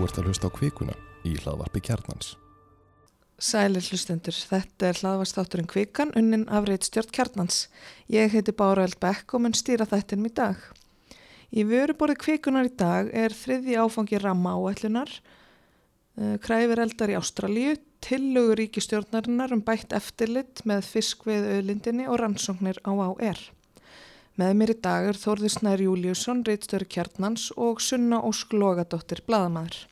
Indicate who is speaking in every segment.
Speaker 1: Þú ert að hlusta á kvikuna í hlaðvarpi kjarnans.
Speaker 2: Sælir hlustendur, þetta er hlaðvarstátturinn Kvikan, unnin afrið stjórn kjarnans. Ég heiti Bára Eldbekk og mun stýra þættinum í dag. Í vöruborði Kvikunar í dag er þriði áfangi ramma áætlunar, kræfir eldar í Ástralíu, tillögur ríkistjórnarinnar um bætt eftirlit með fiskveið auðlindinni og rannsóknir á AR. Með mér í dag er Þórður Snær Júliusson, reitstjóri kjarnans og Sunna Ósk Logadóttir, bladamæður.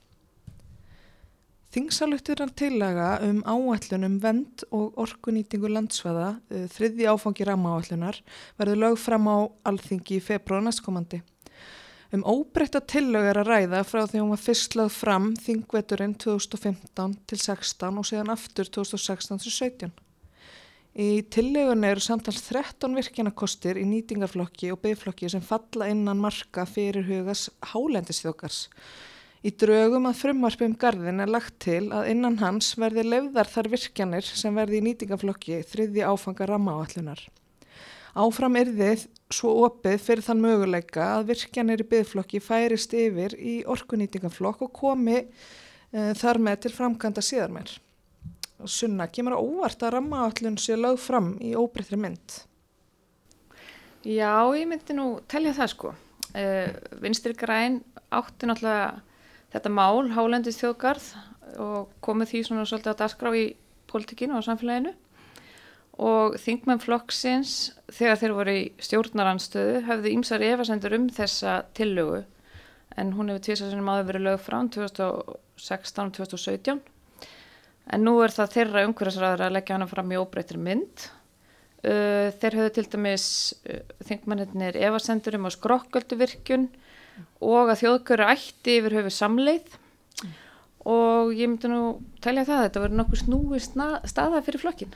Speaker 2: Þingsalutturar tillaga um áætlunum vend og orkunýtingu landsvæða, þriði áfangi rammaáætlunar, verður lög fram á alþingi í februar næstkomandi. Um óbreytta tillög er að ræða frá því hún var fyrst lögð fram þingveturinn 2015 til 16 og síðan aftur 2016 til 17. Í tillögun eru samtals 13 virkjanakostir í nýtingarflokki og byggflokki sem falla innan marka fyrir hugas hálendisþjókars. Í draugum að frumvarpi um gardin er lagt til að innan hans verði lefðar þar virkjanir sem verði í nýtingaflokki þriðji áfanga rammaáallunar. Áfram þið svo opið fyrir þann möguleika að virkjanir í byggflokki færist yfir í orkunýtingaflokk og komi e, þar með til framkvæmda síðar mér. Sunna, kemur að óvart að rammaáallun sé lög fram í óbreytri mynd?
Speaker 3: Já, ég myndi nú telja það sko. Uh, Vinstri græn átti náttúrulega þetta mál, Hálendis þjóðgarð og komið því svona svolítið á dasgrá í politikinu og samfélaginu og þingmenn flokksins þegar þeir voru í stjórnaranstöðu hafði ímsar efasendur um þessa tillögu en hún hefur sem áður verið lög frá 2016 og 2017 en nú er það þeirra umhverfisræður að leggja hana fram í óbreytri mynd uh, þeir höfðu til dæmis uh, þingmennir efasendur um á skrokkölduvirkjun og að þjóðgöru ætti yfir höfu samleið mm. og ég myndi nú telja það að þetta verður nokkuð snúi staða fyrir flokkin.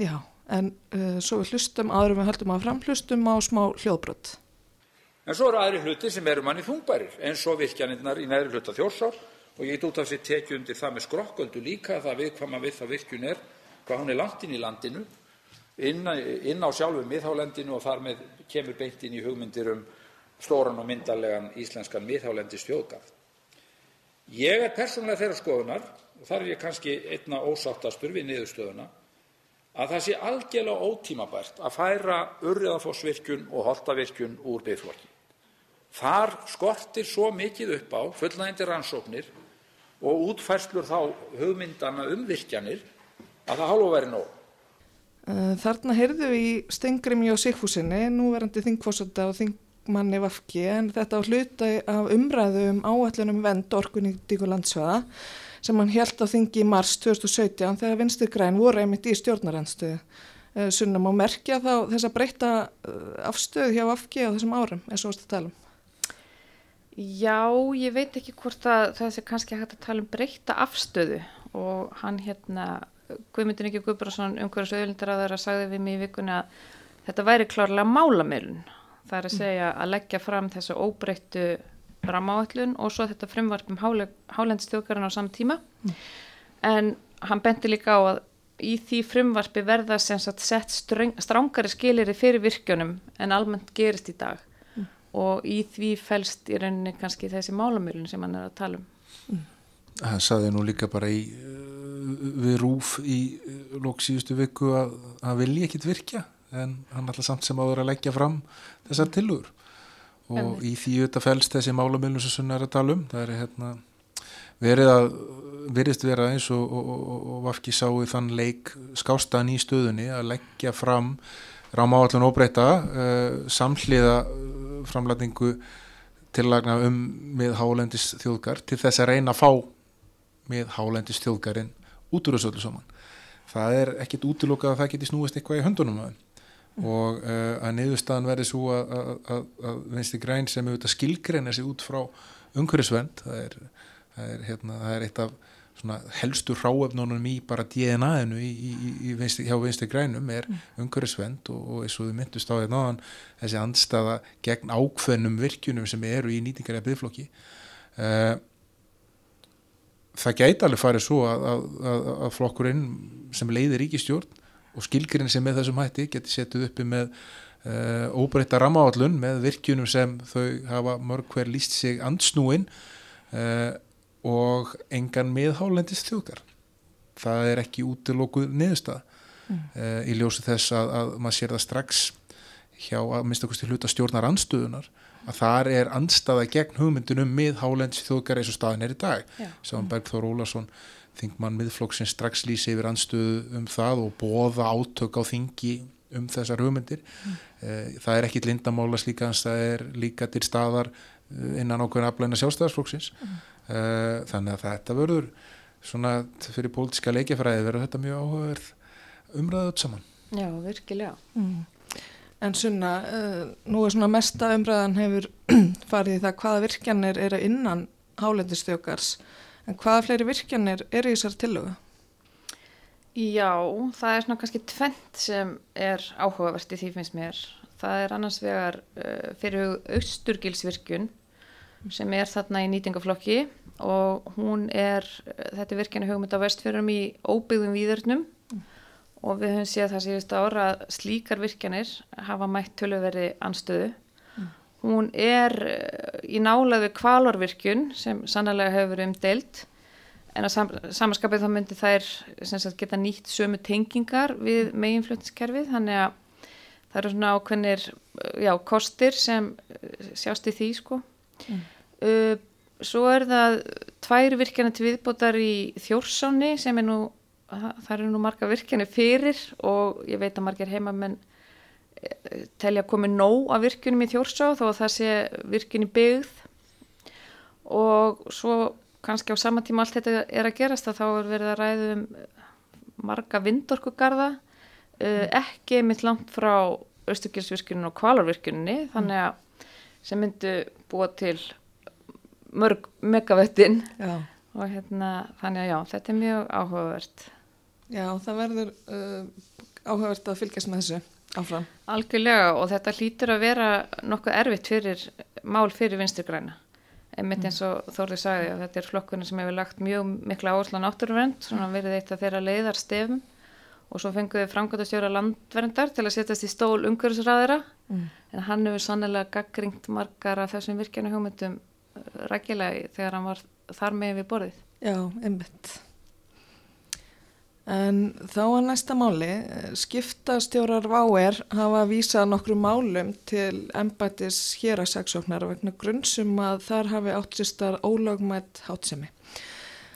Speaker 2: Já, en uh, svo við hlustum áður við höldum að fram hlustum á smá hljóðbrott.
Speaker 4: En svo eru aðri hluti sem eru manni þungbarir eins og virkjaninnar í næri hluta þjórsár og ég get út af sér tekið undir það með skrokköldu líka það viðkvama við það virkjun er hvað hún er langt inn í landinu inn, inn á sjálfu miðhálendinu og þar með kemur beint inn í hugmyndir um stóran og myndarlegan íslenskan miðhálendis þjóðgarð. Ég er persónulega þeirra skoðunar, og þar er ég kannski einna ósáttastur við niðurstöðuna, að það sé algjörlega ótímabært að færa urriðafossvirkjun og holtavirkjun úr byggflokki. Þar skortir svo mikið upp á fullnægindi rannsóknir og útfærslur þá hugmyndana um virkjanir að það hálfa verið nóg.
Speaker 2: Þarna heyrðu við í Stengrim Jó Sigfúsinni, núverandi þingfossölda og þing manni vafki en þetta á hluta af umræðu um áallunum vend orkunýtíku landsvæða sem hann held á þingi í mars 2017 þegar vinstir græn voru einmitt í stjórnarandstöðu. Sunnum á merkja þá þess að breyta afstöðu hjá vafki á þessum árum eins og ástu að tala um.
Speaker 3: Já, ég veit ekki hvort að það sé kannski hægt að tala um breyta afstöðu og hann hérna, Guðmyndin ekki Guðbjörnsson umhverjus auðvildar að það sagði við mig í vikuna að þetta væri klárlega málamilun það er að segja að leggja fram þessu óbreyttu ramáallun og svo þetta frumvarpum hálendstjókarinn á saman tíma mm. en hann benti líka á að í því frumvarpi verða sem sagt sett strángari skilir fyrir virkjunum en almennt gerist í dag mm. Og í því fælst í rauninni kannski þessi málamölun sem hann er að tala um.
Speaker 5: Það saði nú líka bara í við rúf í lóksíðustu viku að hann vilji ekkit virkja en hann alltaf samt sem áður að leggja fram þessar tilugur og Ennig. í því auðvitað fælst þessi málamilnum sem sunna er að tala um það er hérna verið að verist vera eins og, og, og, og Vafki sá í þann leik skástan í stöðunni að leggja fram rámáallun óbreyta uh, samhliða uh, framlætingu tillagna um með hálendis þjóðgar til þess að reyna að fá með hálendis þjóðgarinn út úr þessu öllu saman. Það er ekkit útilokað að það geti snúist eitthvað í höndunum aðeins og uh, að niðurstaðan verði svo að, að, að vinsti græn sem auðvitað skilgreina sig út frá umhverfisvend það er, það er, hérna, það er eitt af helstu ráefnunum í bara DNA-inu hjá vinsti grænum er mm. umhverfisvend og, og eins og þau myndust á þetta náðan þessi andstaða gegn ákveðnum virkjunum sem eru í nýtingarlega byggflokki uh, það gæti alveg farið svo að, að flokkurinn sem leiðir ríkistjórn og skilgirinn sem með þessum hætti geti setið uppi með uh, óbreytta ramáallun með virkjunum sem þau hafa mörg hver líst sig ansnúin uh, og engan miðhálendist þjóðgar það er ekki útilókuð niðurstað mm. uh, í ljósi þess að, að maður sér það strax hjá að minnst okkur til hluta stjórnar andstöðunar að þar er andstaða gegn hugmyndunum miðhálendis þjóðgar eins og staðin er í dag. Sáum Bergþór Ólason þingmann miðflokksinn strax lýsi yfir anstöðu um það og bóða átök á þingi um þessar hugmyndir. Mm. það er ekkit lindamála slíkans það er líka til staðar eh, innan okkur aflæna sjálfstæðarsflokksins mm. Þannig að þetta verður svona fyrir pólitiska leikjafræði verður þetta mjög áhugaverð umræðuð saman.
Speaker 3: Já, virkilega.
Speaker 2: Mm. En sunna, uh, nú er svona mesta umræðan hefur farið í það hvaða virkjanir eru innan hálendistjókars en hvaða fleiri virkjanir eru í þessar tillögu?
Speaker 3: Já, það er svona kannski tvent sem er áhugavert í því finnst mér. Það er annars vegar uh, fyrir austurgilsvirkjun sem er þarna í nýtingaflokki og hún er, þetta er virkjana hugmynd á vestfjörum í óbyggðum výðurnum mm. og við höfum séð það síðust ára að slíkar virkjanir hafa mætt töluveri anstöðu. Mm. Hún er uh, í nálaðu kvalorvirkjun sem sannlega hefur verið umdelt en að sam samanskapið þá myndi þær sagt, geta nýtt sömu tengingar við meginflutniskerfið þannig að það eru svona ákveðnir já, kostir sem eh, sjást í því sko mm. Uh, svo er það tvær virkjana til viðbótar í þjórsáni sem er nú það eru nú marga virkjani fyrir og ég veit að margir heimamenn eh, telja að komi nóg af virkjunum í þjórsá þó að það sé virkjunni byggð og svo kannski á sama tíma allt þetta er að gerast að þá er verið að ræða um marga vindorkugarða uh, ekki mitt langt frá Östugilsvirkjunum og Kvalarvirkjunni mm. þannig að sem myndu búa til mörg megavettin og hérna þannig að já, þetta er mjög áhugavert.
Speaker 2: Já, það verður uh, áhugavert að fylgjast með þessu áfram.
Speaker 3: Algjörlega og þetta hlýtur að vera nokkuð erfitt fyrir mál fyrir vinsturgræna einmitt eins og Þórið sagði að þetta er flokkunni sem hefur lagt mjög mikla áherslu á náttúruvernd, svona verið eitt af þeirra leiðar stefum og svo fenguði framkvæmtastjóra landverndar til að setjast í stól umhverfisræðira mm. en hann hefur sannlega gaggringt margar af þessum virkjana hugmyndum rækilegi þegar hann var þar með við borðið.
Speaker 2: Já, einmitt. En þá að næsta máli, skiptastjórar Váer hafa vísað nokkru málum til embætis hérasaksóknar vegna grunnsum að þar hafi áttistar ólögmætt hátsemi.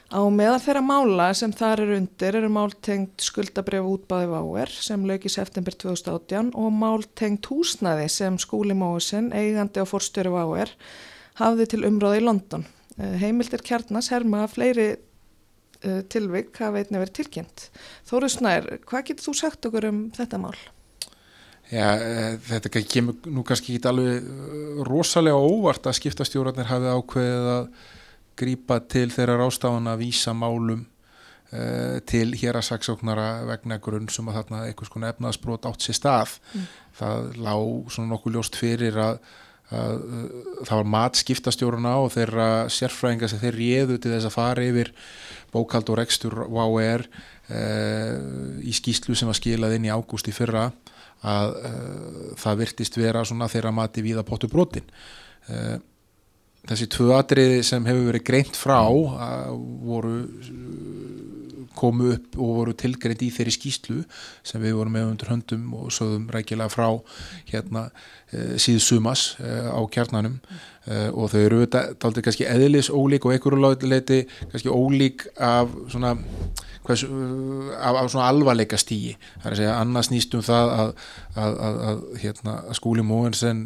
Speaker 2: Á meðal þeirra mála sem þar eru undir eru máltengt skuldabref útbáði Váer sem lög í september 2018 og máltengt húsnaði sem skúli Móisen, eigandi á forstjóri Váer, hafði til umráði í London. Eh, Heimildir kjarnas herma að fleiri uh, tilvik hafa einnig verið tilkynnt. Þóru Snær, hvað getur þú sagt okkur um þetta mál?
Speaker 5: Já, uh, þetta kemur nú kannski ekki alveg uh, rosalega óvart að skiptastjórnarnir hafi ákveðið að grýpa til þeirra rástafan að vísa málum til hér að saksóknara vegna grunn sem að þarna einhvers konar efnaðsbrot átt sér stað. Mm. Það lág svona nokkuð ljóst fyrir að það var mat skiptastjóruna og þeirra sérfræðinga sem þeir réðu til þess að fara yfir bókald og rekstur WOR eh, í skýslu sem var skilað inn í ágúst í fyrra að eh, það virtist vera svona þeirra mati við að potu brotin eh, þessi tvö atriði sem hefur verið greint frá voru komu upp og voru tilgreitt í þeirri skýslu sem við vorum með undir höndum og sögðum rækilega frá hérna e, síðu sumas e, á kjarnanum. E, og þau eru þetta kannski eðlis ólík og einhverju leiti kannski ólík af svona hvers, af, af svona alvarleika stíi það er að segja annars nýstum það að, að, að, að hérna, skúli Móensen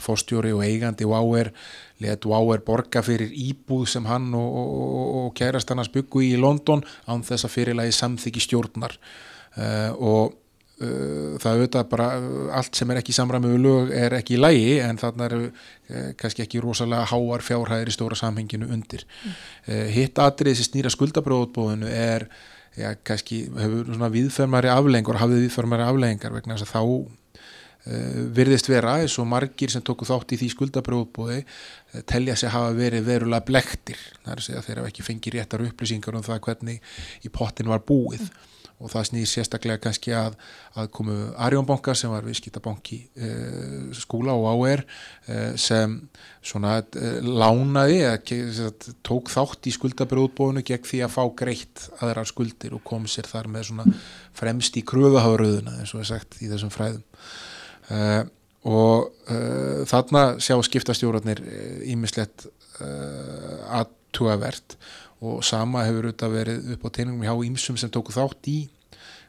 Speaker 5: fórstjóri og eigandi og áer let Váer borga fyrir íbúð sem hann og, og, og kærast hann að spuggu í London án þess að fyrirlægi samþyggi stjórnar uh, og uh, það auðvitað bara allt sem er ekki samræmið við lög er ekki í lægi en þarna eru uh, kannski ekki rosalega háar fjárhæðir í stóra samhenginu undir. Mm. Hitt atrið sem snýra skuldabröðbóðinu er já, kannski hefur svona viðfermari aflengur, hafið viðfermari aflengar vegna þess að þá Uh, virðist vera eins og margir sem tóku þátt í því skuldabrjóðbóði uh, telja sig hafa verið verulega blektir þar er að segja þeir hafa ekki fengið réttar upplýsingar um það hvernig í pottin var búið mm. Og það snýr sérstaklega kannski að, að komu Arjónbanka sem var viðskiptabanki eh, skúla og áer eh, sem svona eh, lánaði eða tók þátt í skuldabrjóðbóðinu gegn því að fá greitt aðrar skuldir og kom sér þar með svona fremst í kröfuhafuröðuna eins og er sagt í þessum fræðum. Og þarna sjá skiptastjórarnir ímislegt aðtúavert og sama hefur auðvitað verið upp á teiningum hjá ímsum sem tóku þátt í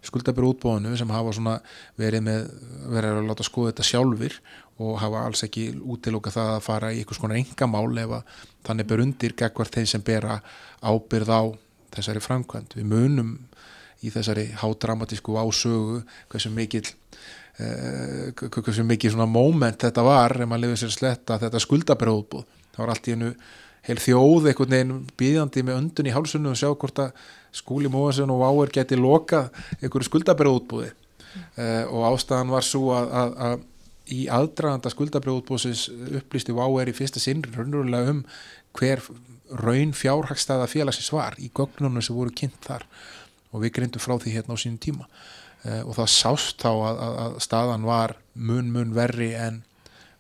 Speaker 5: skuldabur útbóðinu sem hafa svona verið með, verið að láta skoða þetta sjálfur og hafa alls ekki útiloka það að fara í einhvers konar engamál ef að þannig ber undir gegvart þeim sem bera ábyrð á þessari framkvæmt. Við munum í þessari hádramatísku ásögu hversu mikil uh, hversu mikil svona moment þetta var ef maður lifið sér sletta þetta skuldabrjóðbúð það var allt í hennu heil þjóð einhvern veginn býðandi með öndun í hálsunum og sjá hvort að skúli Móasen og Váer geti loka einhverju skuldabrjóðbúði uh, og ástæðan var svo að, að, að í aðdraganda skuldabrjóðbúðsins upplýsti Váer í fyrsta sinn raunverulega um hver raun fjárhagstæða félagsins var í gögnunum sem voru kynnt þar. Og við grindum frá því hérna á sínum tíma. Uh, og það sást þá að, að, að staðan var mun mun verri en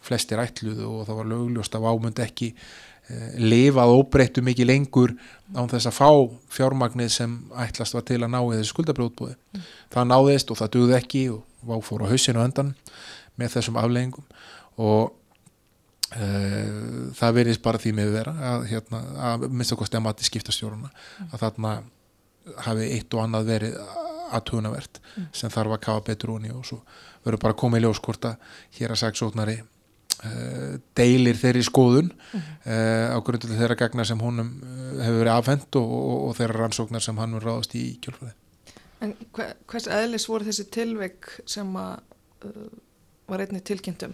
Speaker 5: flestir ætluðu og það var lögljóst að ámund ekki lifað óbreyttu mikið lengur án þess að fá fjármagnið sem ætlast var til að ná í þessu skuldabrjóðbúði. Mm. Það náðist og það dugði ekki og vá fór á hausinu öndan með þessum afleggingum og Uh, það verðist bara því með vera að, hérna, að minnst okkur stemmati skiptastjóruna mm. að þarna hafi eitt og annað verið aðtugunavert mm. sem þarf að kafa betur úr og svo verður bara að koma í ljóskorta hér að sagsóknari uh, deilir þeirri skoðun mm. uh, á grundu þeirra gagna sem honum hefur verið afhend og, og, og þeirra rannsóknar sem hann verður ráðast í kjölfræði
Speaker 2: En hver, hvers eðlis voru þessi tilveik sem að var einni tilkynntum?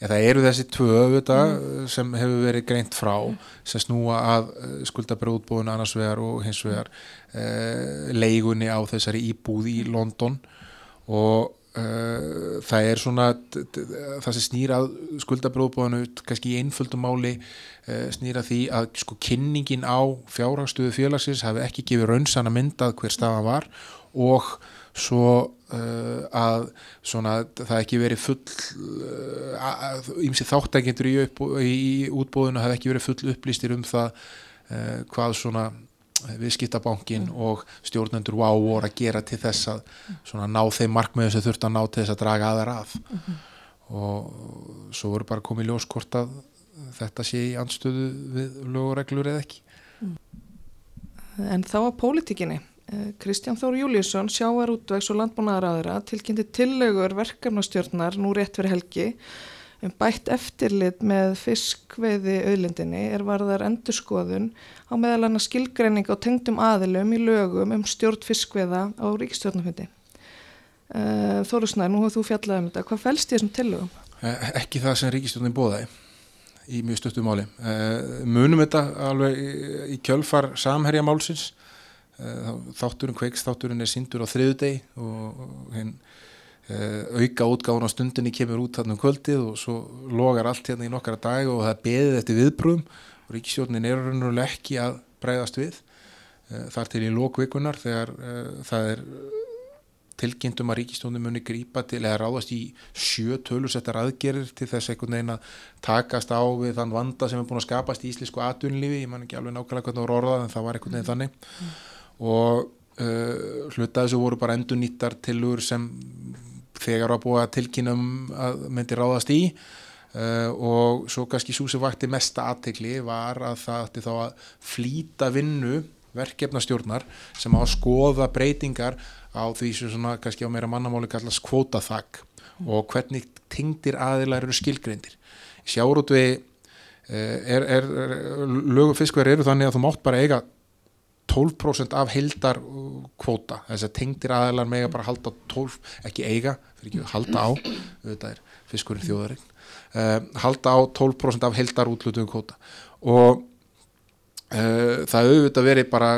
Speaker 5: Já, það eru þessi tvö auðvitað mm. sem hefur verið greint frá mm. sem snúa að skuldabrúðbúðun annars vegar og hins vegar uh, leigunni á þessari íbúð í London og uh, það er svona það sem snýra skuldabrúðbúðunu kannski í einföldum máli uh, snýra því að sko kynningin á fjárhagstuðu félagsins hafi ekki gefið raunsanna myndað hver staðan var og svo uh, að svona, það ekki verið full ímsi uh, þáttækindur í, í útbóðinu hafi ekki verið full upplýstir um það uh, hvað svona viðskiptabankin mm. og stjórnendur WOW voru að gera til þess að svona, ná þeim markmiðu sem þurft að ná til þess að draga aðra að mm -hmm. og svo voru bara komið ljóskort að þetta sé í anstöðu við lögureglur eða ekki
Speaker 2: En þá að pólitíkinni Kristján Þór Júliusson, sjávar útvegs og landbúnaðaráðura tilkynnti tillegur verkefnastjórnar nú rétt fyrir helgi um bætt eftirlit með fiskveiði auðlindinni er varðar endurskoðun á meðal annars skilgreining á tengdum aðilum í lögum um stjórn fiskveiða á ríkistjórnafundi. Þóru Snær, nú hefur þú fjallað um þetta. Hvað fælst í þessum tillögum?
Speaker 5: Ekki það sem ríkistjórnin bóðaði í mjög stöttu máli. Munum þetta alveg í kjölfar samherja málsins þátturinn, kveiksþátturinn er sindur á þriðudegi og hinn auka útgáðun á stundinni kemur út þarna um kvöldið og svo logar allt hérna í nokkara dag og það beðið eftir viðbröðum og ríkisjórnin er raunverulega ekki að breyðast við þar til í lókvikunar þegar það er tilkynntum að ríkistónum muni grípa til eða ráðast í sjö tölusettar aðgerir til þess einhvern veginn að takast á við þann vanda sem er búin að skapast í íslensku atvinnlífi, ég man ekki alveg nákvæmlega hvernig það voru orðað en það var einhvern veginn þannig. Mm. og uh, hluta þessu voru bara endur nýttar tilur sem þegar að tilkynum að myndi ráðast í uh, og svo kannski svo sem vakti mesta aðtegli var að það ætti þá að flýta vinnu verkefnastjórnar sem á að skoða breytingar á því sem svona kannski á meira mannamáli kallast kvótaþak mm. og hvernig tengdir aðilar eru skilgreindir. Sjáur út við er, er, er lögum fiskverð eru þannig að þú mátt bara eiga 12% af heildar kvóta, þess að tengdir aðilar mega bara halda 12, ekki eiga fyrir ekki að halda á, þetta er fiskurinn þjóðarinn, uh, halda á 12% af heildar útlutuðum kvóta. Og uh, það auðvitað verið bara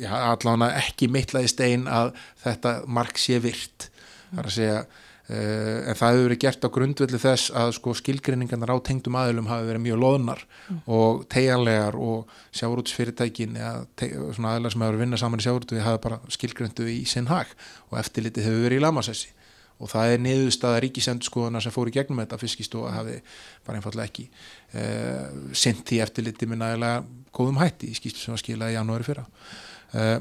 Speaker 5: já, allavega ekki mittlaði stein að þetta mark sé virt, það er að segja en það hefur verið gert á grundvelli þess að sko skilgreiningarnar á tengdum aðilum hafi verið mjög loðnar og tegjanlegar og sjáurútsfyrirtækin eða svona aðilar sem hefur verið að vinna saman í sjáurútu hafi bara skilgreindu í sinn hag og eftirlitið hefur verið í lamasessi. Og það er niðurstaða ríkisendurskoðuna sem fór í gegnum þetta fiskistofa hafi bara einfallega ekki uh, sint því eftirliti með nægilega góðum hætti í skýslu sem var skilað í janúari fyrra. Uh,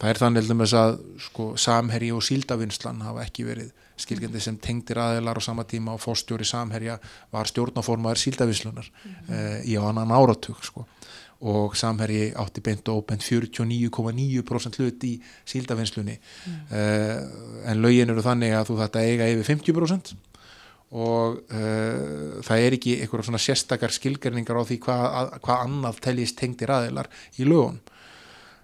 Speaker 5: það er þannig með þess að sko, samherji og síldavinslan hafa ekki verið skilgjandi sem tengdir aðeilar á sama tíma og fórstjóri samherja var stjórnaformaður síldavinslunar uh, í á annan áratug sko. og samherji átti beint og óbeint 49,9% hlut í síldavinslunni uh, en lögin eru þannig að þú þetta eiga yfir 50% og uh, það er ekki einhverjum svona sérstakar skilgerningar á því hvað, hvað annað teljist tengdir aðeilar í um,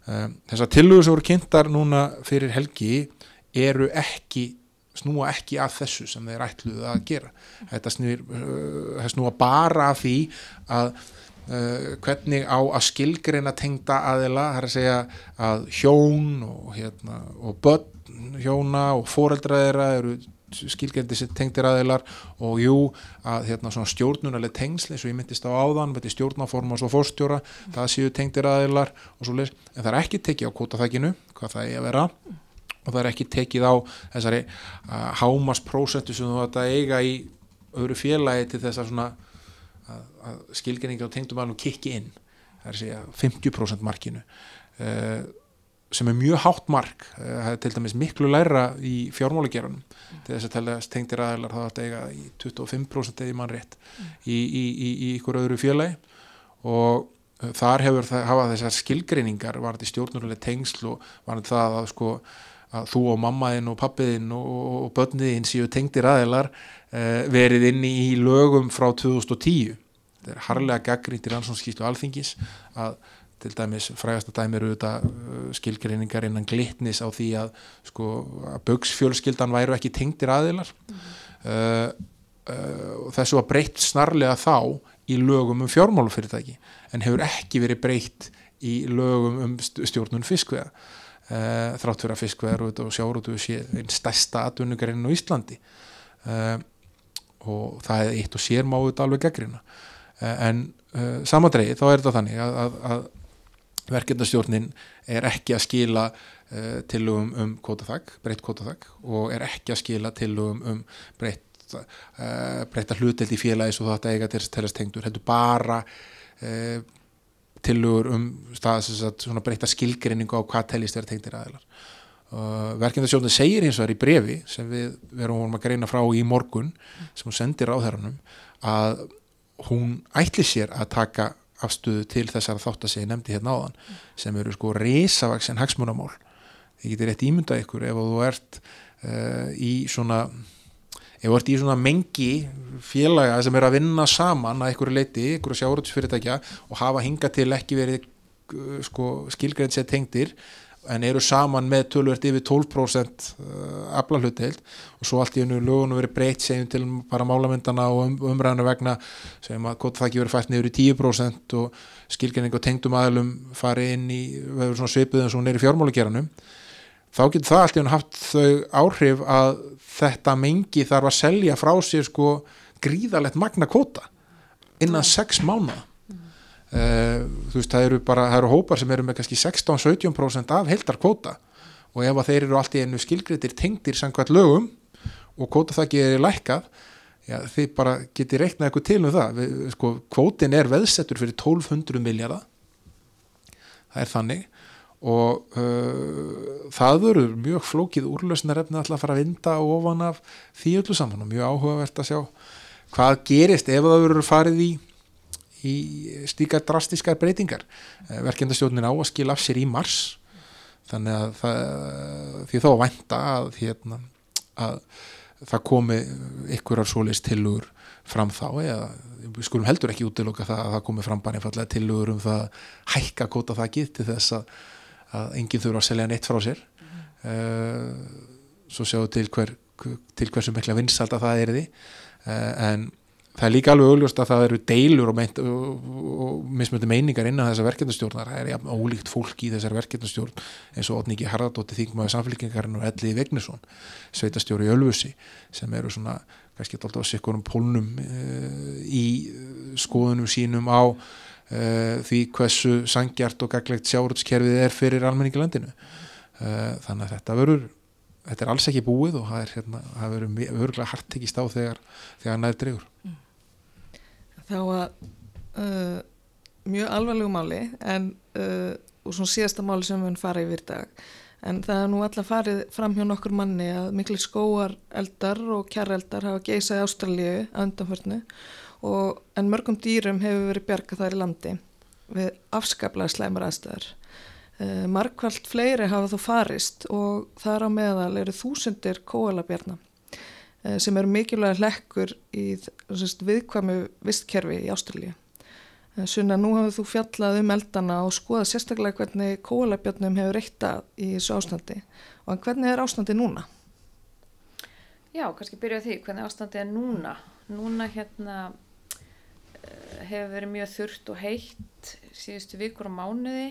Speaker 5: þessar tillögur sem voru kynntar núna fyrir helgi eru ekki snúa ekki af þessu sem þeir ætluðu að gera. Þetta snúir, uh, snúa bara af því að uh, hvernig á að skilgreina tengda aðila, það er að segja að hjón og, hérna, og börn hjóna og fóreldraðira eru skilgreindi sem tengdir aðilar og jú að hérna, stjórnunarlega tengsl eins og ég myndist á áðan með stjórnaforma og svo fórstjóra það séu tengdir aðilar og svo leys en það er ekki tekið á kótaþækinu hvað það er að vera og það er ekki tekið á þessari uh, hámasprósentu sem þú ætti að eiga í öðru félagi til þess að að, skilgreiningar og tengdum aðlum kikki inn. Það er að segja 50% markinu. Uh, sem er mjög hátt mark uh, það er til dæmis miklu læra í fjármálagerunum til þess að tella tengdir aðeinar þá að eiga í 25% eða í mann rétt í, í, í, í ykkur öðru félagi. Og uh, þar hefur það hafa þessar skilgreiningar var þetta stjórnulega tengsl og var þetta það að sko að þú og mammaðinn og pappiðinn og, og börniðinn séu tengdir aðeilar uh, verið inn í lögum frá 2010 þetta er harlega gaggrínt í rannsónskýslu alþingis að til dæmis frægasta dæmi eru þetta uh, skilgreiningar innan glitnis á því að sko að bögsfjölskyldan væru ekki tengdir aðeilar mm. uh, uh, og þessu var breytt snarlega þá í lögum um fjármálufyrirtæki en hefur ekki verið breytt í lögum um stjórnun fiskveða Uh, þrátt fyrir að fiskveðar og sjárótu sé einn stærsta atvinnugarinn á Íslandi. Uh, og það er eitt og sér máið alveg geggrina uh, en samadreið þá er þetta þannig að, að, að verkefnastjórnin er ekki að skila tillögum um kótaþag, breytt kótaþag og er ekki að skila tillögum um breytt breytta hluteld í félagis og þetta eiga til þess að tengdur, heldur bara tilugur um stað, breyta skilgrinningu á hvað teljist er tengtir aðeinar uh, verkefndasjónin segir hins vegar í brefi sem við verum að greina frá í morgun sem hún sendir á þeirranum að hún ætli sér að taka afstöðu til þessara þátt að segja nefndi hérna áðan sem eru sko risavaksin hagsmunamál. Þið getur rétt ímyndað ykkur ef þú ert uh, í svona ef þú ert í svona mengi félaga sem er að vinna saman að einhverju leiti, einhverju sjáuröldsfyrirtækja og hafa hinga til ekki verið uh, sko, skilgreint sér tengdir en eru saman með tölvert yfir 12% afla hluteild og svo allt í unnu lögunum verið breytt segjum til bara málamyndana og um, umræðinu vegna sem að gott það ekki verið fært niður í 10% og skilgreining og tengdum aðlum farið inn í svipuð eins og í fjármálageranum. Þá getur það allt í unnu haft þau áhrif að þetta mengi þarf að selja frá sér sko gríðalegt magna kvota innan 6 mánuða þú veist, það eru bara, það eru hópar sem eru með kannski 16-17% af heldar kvóta og ef að þeir eru allt í einu skilgritir tengdir samkvæmt lögum og kvóta það gerir lækkað já, þið bara getur reiknað eitthvað til um það. Við, sko, kvótin er veðsettur fyrir 1200 miljardar það er þannig. Og uh, það verður mjög flókið úrlösnarefni alltaf að fara að vinda ofan af því öllu saman og mjög áhugavert að sjá hvað gerist ef það verður farið í í stíka drastískar breytingar. Verkefndastjórnin á að skilja af sér í mars. Þannig að það, því þá vænta að, hérna, að það komi ykkurar svoleist tilugur fram þá eða við skulum heldur ekki útiloka það að það komi fram bara einfallega tilugur um það hækka kóta það gitt til þess að, að enginn þurfa að selja neitt frá sér. Mm. uh, svo sjáu til hver til hversu mikla vinsalt að það er því. Uh, en það er líka alveg augljóst að það eru deilur og, meint, og, mismöndi meiningar innan þessar verkefnastjórnar. Það er ja, ólíkt fólk í þessar verkefnastjórn eins og Otniki Harðardóttir þingmaður samfélkingarinn og Elliði Vegnesson sveitastjóri í Ölfusi sem eru svona kannski alltaf sikkurum pólnum uh, í skoðunum sínum á uh, því hversu sangjart og gaglegt sjárutskerfið er fyrir almenningi landinu. Uh, þannig að þetta verður þetta er alls ekki búið og það er hérna, það verður örgulega hartekist á þegar þegar næður drefur
Speaker 2: þá að uh, mjög alvarlegu máli en uh, og svona síðasta máli sem við erum farið yfir dag. En það er nú alltaf farið fram hjá nokkur manni að miklu skóar eldar og kjæreldar hafa geisað í Ástralíu að undanförnu og en mörgum dýrum hefur verið bjargað þar í landi við afskaplega slæmur aðstæðar uh, markvælt fleiri hafa þó farist og þar á meðal eru þúsundir kóalabjarnar sem eru mikilvæg hlekkur í sérst, viðkvæmu vistkerfi í Ástralja. Eh, Sunna, nú hafðu þú fjallað um eldana og skoðað sérstaklega hvernig kóalabjarnum hefur reyktað í þessu ástandi og hvernig er ástandi núna?
Speaker 3: Já, kannski byrja því hvernig ástandi er núna. Núna hérna eh, hefur verið mjög þurft og heitt síðustu vikur og mánuði.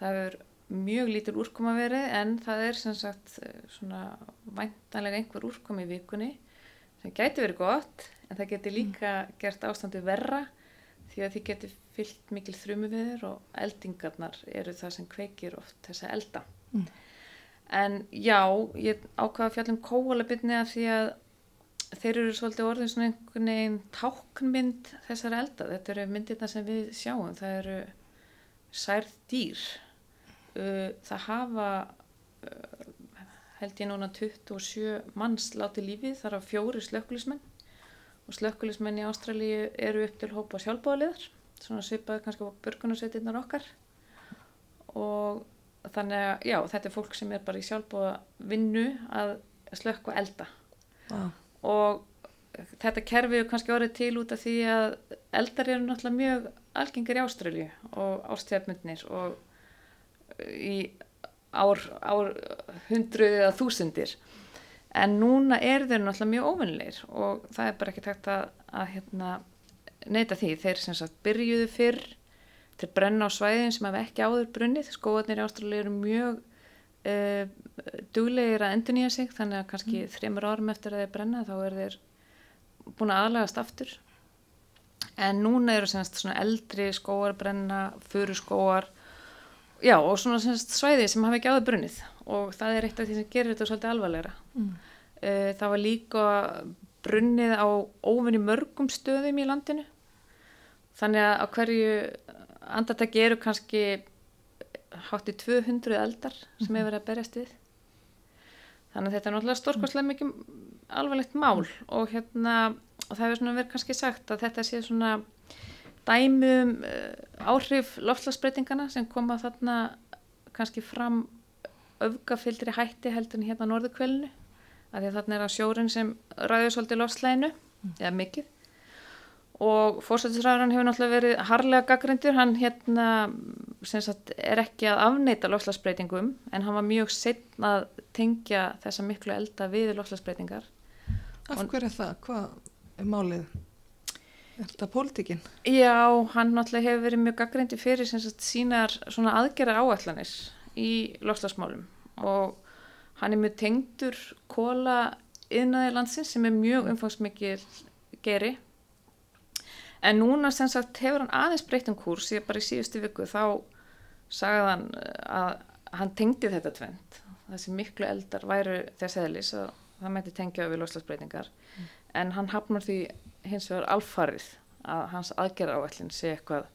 Speaker 3: Það hefur mjög lítil úrkoma verið en það er sem sagt svona væntanlega einhver úrkomi í vikunni. Sem gæti verið gott en það geti líka gert ástandi verra því að því geti fyllt mikil þrjumu við þér og eldingarnar eru það sem kveikir oft þessa elda. Mm. en já, ég ákvaða fjallum kóalabitni að því að þeir eru svolítið orðin svona einhvern veginn táknmynd þessar elda. Þetta eru myndirna sem við sjáum það eru særð dýr það hafa uh, held ég núna 27 manns láti lífið þar af fjóri slökkulismenn og slökkulismenn í Ástralíu eru upp til hópa sjálfbóðaliðar svona svipaði kannski á börgunarsveitinnar okkar. Og þannig að já, þetta er fólk sem er bara í sjálfbóða vinnu að slökku elda. Wow. og þetta kerfið er kannski orðið til út af því að eldar eru náttúrulega mjög algengir í Ástralíu og ástjafmyndnir og í ár, ár hundruð eða þúsundir. En núna er þeir náttúrulega mjög óvinnleir og það er bara ekki takt að, að hérna, neyta því. Þeir sem sagt byrjuðu fyrr til brenna á svæðin sem hafa ekki áður brunnið. Skóðanir í Ástralja eru mjög uh, duglegir að endur nýja sig þannig að kannski mm. þreymur árum eftir að þeir brenna þá er þeir búin að aðlagast aftur. En núna eru semst svona eldri skóar brenna, fyrir skóar já og svona semst, svæði sem hafa ekki áður brunnið. Og það er eitt af því sem gerir þetta svolítið alvarlegra. Mm. uh, það var líka brunnið á óvinni mörgum stöðum í landinu. Þannig að á hverju andartaki eru kannski hátt í 200 eldar sem hefur verið að berjast við. Þannig að þetta er náttúrulega stórkostlega mikið alvarlegt mál. Og hérna og það hefur svona verið kannski sagt að þetta sé svona dæmum uh, áhrif loftslagsbreytingana sem koma þarna kannski fram öfgafildri hætti heldur en hérna norðukvelinu af því að þarna er að sjórin sem ræður svolítið loftslæginu mm. eða mikið og fórsættisræðurann hefur náttúrulega verið harlega gaggrindur, hann hérna sagt, er ekki að afneita lofslagsbreytingum en hann var mjög setn að tengja þessa miklu elda við lofslagsbreytingar
Speaker 2: Af hverju það? Hvað er málið? Er þetta pólitíkin?
Speaker 3: Já, hann náttúrulega hefur verið mjög gaggrindi fyrir sagt, sínar svona aðgerra áallanir í lofslagsmálum og hann er mjög tengdur kóla yðnaði landsins sem er mjög umfangsmikil geri. En núna sem sagt hefur hann aðeins breytt um kurs. Ég bara í síðustu viku þá sagði hann að hann tengdi þetta tvent þessi miklu eldar væru þess eðlis að það mæti tengja við lofslagsbreytingar mm. en hann hafnar því hins vegar alfarið að hans aðgerra áallin sé eitthvað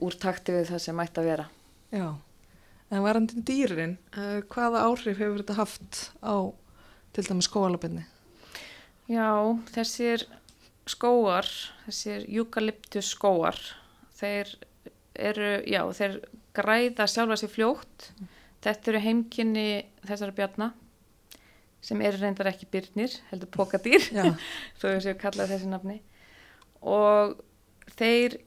Speaker 3: úr takti við það sem mætti að vera.
Speaker 2: Já, en varandi dýrin, uh, hvaða áhrif hefur þetta haft á til dæmis skóalabinni?
Speaker 3: Já, þessir skóar, þessir eukalyptus skóar, þeir eru, já, þeir græða sjálfa sér fljótt. Mm. Þetta eru heimkynni þessara bjarnar sem eru reyndar ekki byrnir, heldur pokadýr þó þess að ég kallaði þessi nafni. Og þeir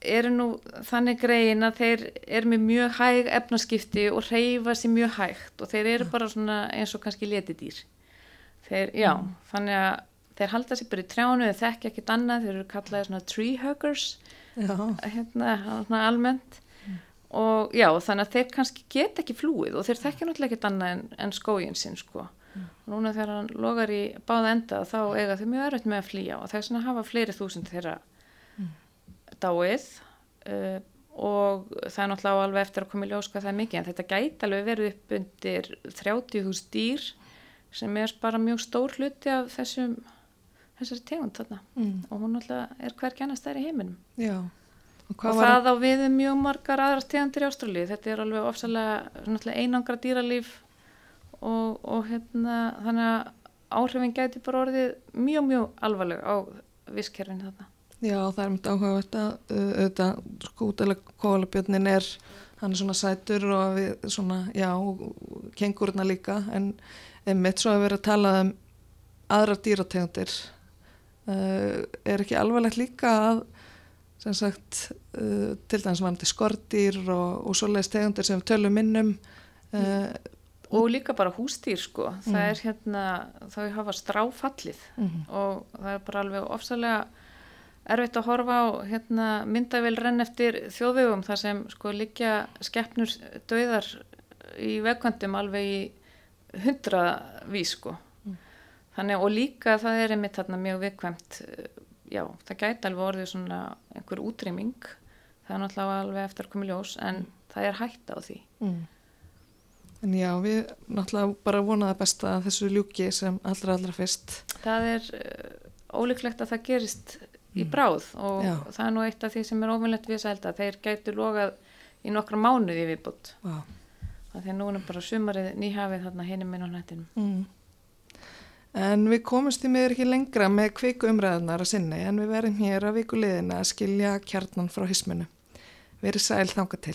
Speaker 3: eru nú þannig greiðin að þeir eru með mjög hæg efnaskipti og reyfa sér mjög hægt og þeir eru bara svona eins og kannski letidýr. Þeir, já, mm. þannig að þeir halda sér bara í trjánu, þeir þekki ekkit annað, þeir eru kallaði svona tree huggers,
Speaker 2: Já,
Speaker 3: hérna, svona almennt. Og já, þannig að þeir kannski get ekki flúið og þeir þekki náttúrulega ekkit annað en, en skógin sinn, sko. Núna þegar hann logar í báða enda þá eiga þau mjög erfitt með að flýja og þess vegna hafa fleiri þúsund þeirra dáið uh, og það er náttúrulega alveg eftir að koma í ljós hvað það er mikið en þetta gæti alveg verið upp undir 30.000 dýr sem er bara mjög stór hluti af þessum þessari tegund þarna
Speaker 2: mm.
Speaker 3: og hún náttúrulega er hvergi annars þær í heiminum
Speaker 2: já. Og
Speaker 3: og
Speaker 2: hvað var
Speaker 3: það á við um mjög margar aðrar tegundir í Ástralíu þetta er alveg ofsalega einangra dýralíf og, og hérna þannig að áhrifin gæti bara orðið mjög mjög alvarleg á visskerfin þarna
Speaker 2: Já, það er myndið áhugavert að uh, auðvitað skútilega kóalabjörnin er, hann er svona sætur og við svona, já, kengurna líka, en einmitt svo að vera að tala um aðrar dýrategundir. Uh, er ekki alvarlegt líka að, sem sagt, uh, til dæmis varandi skordýr og, og svoleiðis tegundir sem tölum minnum, uh,
Speaker 3: og líka bara hústýr sko. Það
Speaker 2: Mm.
Speaker 3: er hérna, þau hafa stráfallið.
Speaker 2: Mhm.
Speaker 3: og það er bara alveg ofsalega erfitt að horfa á hérna, myndavél renn eftir þjóðvegum þar sem sko liggja skeppnur döðar í vegkvöndum alveg í hundravís sko. Þannig og líka það er einmitt þarna mjög viðkvæmt já, það gæti alveg orðið svona einhver útrýming. Það er náttúrulega alveg eftir að koma ljós en það er hætta á því.
Speaker 2: Mm. En já, við náttúrulega bara vonaði besta að þessu ljúki sem allra allra fyrst.
Speaker 3: það er uh, ólíklegt að það gerist í bráð og
Speaker 2: Já.
Speaker 3: það er nú eitt af því sem er óvinnlegt við þess að elda þeir gætu logað í nokkra mánuði viðbútt að nú er bara sumarið nýhafið þarna hinum minn á nættinum
Speaker 2: Mm. En við komumst í miður ekki lengra með kviku umræðunar að sinni en við verðum hér að viku liðina að skilja kjarnan frá hisminu. Verið sæl þanga til.